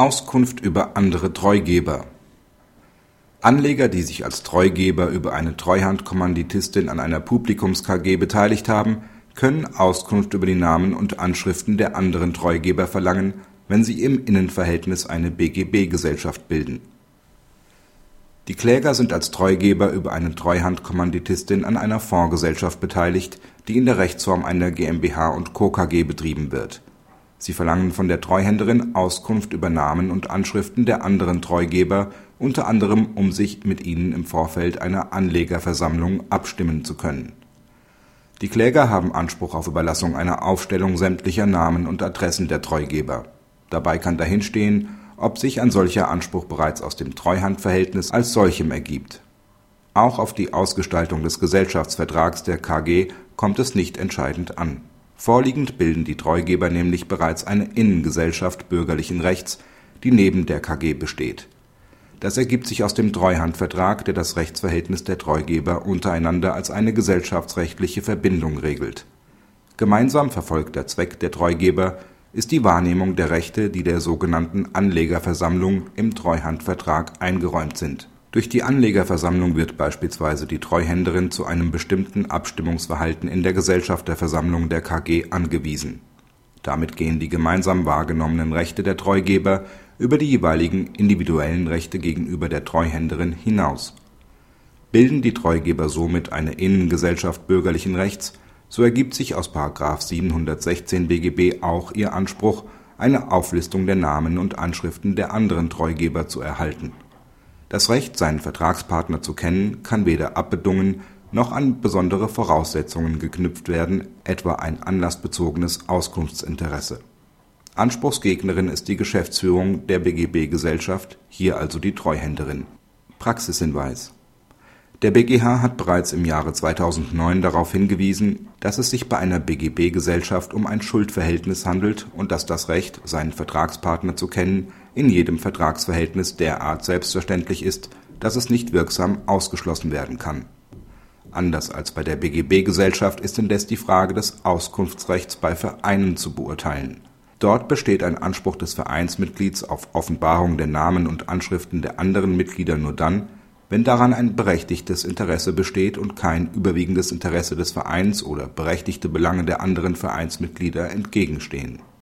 Auskunft über andere Treugeber Anleger, die sich als Treugeber über eine Treuhandkommanditistin an einer Publikums-KG beteiligt haben, können Auskunft über die Namen und Anschriften der anderen Treugeber verlangen, wenn sie im Innenverhältnis eine BGB-Gesellschaft bilden. Die Kläger sind als Treugeber über eine Treuhandkommanditistin an einer Fondsgesellschaft beteiligt, die in der Rechtsform einer GmbH und Co. KG betrieben wird. Sie verlangen von der Treuhänderin Auskunft über Namen und Anschriften der anderen Treugeber, unter anderem um sich mit ihnen im Vorfeld einer Anlegerversammlung abstimmen zu können. Die Kläger haben Anspruch auf Überlassung einer Aufstellung sämtlicher Namen und Adressen der Treugeber. Dabei kann dahinstehen, ob sich ein solcher Anspruch bereits aus dem Treuhandverhältnis als solchem ergibt. Auch auf die Ausgestaltung des Gesellschaftsvertrags der KG kommt es nicht entscheidend an. Vorliegend bilden die Treugeber nämlich bereits eine Innengesellschaft bürgerlichen Rechts, die neben der KG besteht. Das ergibt sich aus dem Treuhandvertrag, der das Rechtsverhältnis der Treugeber untereinander als eine gesellschaftsrechtliche Verbindung regelt. Gemeinsam verfolgter Zweck der Treugeber ist die Wahrnehmung der Rechte, die der sogenannten Anlegerversammlung im Treuhandvertrag eingeräumt sind. Durch die Anlegerversammlung wird beispielsweise die Treuhänderin zu einem bestimmten Abstimmungsverhalten in der Gesellschafterversammlung der KG angewiesen. Damit gehen die gemeinsam wahrgenommenen Rechte der Treugeber über die jeweiligen individuellen Rechte gegenüber der Treuhänderin hinaus. Bilden die Treugeber somit eine Innengesellschaft bürgerlichen Rechts so ergibt sich aus § 716 BGB auch ihr Anspruch, eine Auflistung der Namen und Anschriften der anderen Treugeber zu erhalten. Das Recht, seinen Vertragspartner zu kennen, kann weder abbedungen noch an besondere Voraussetzungen geknüpft werden, etwa ein anlassbezogenes Auskunftsinteresse. Anspruchsgegnerin ist die Geschäftsführung der BGB-Gesellschaft, hier also die Treuhänderin. Praxishinweis der BGH hat bereits im Jahre 2009 darauf hingewiesen, dass es sich bei einer BGB-Gesellschaft um ein Schuldverhältnis handelt und dass das Recht, seinen Vertragspartner zu kennen, in jedem Vertragsverhältnis derart selbstverständlich ist, dass es nicht wirksam ausgeschlossen werden kann. Anders als bei der BGB-Gesellschaft ist indes die Frage des Auskunftsrechts bei Vereinen zu beurteilen. Dort besteht ein Anspruch des Vereinsmitglieds auf Offenbarung der Namen und Anschriften der anderen Mitglieder nur dann wenn daran ein berechtigtes Interesse besteht und kein überwiegendes Interesse des Vereins oder berechtigte Belange der anderen Vereinsmitglieder entgegenstehen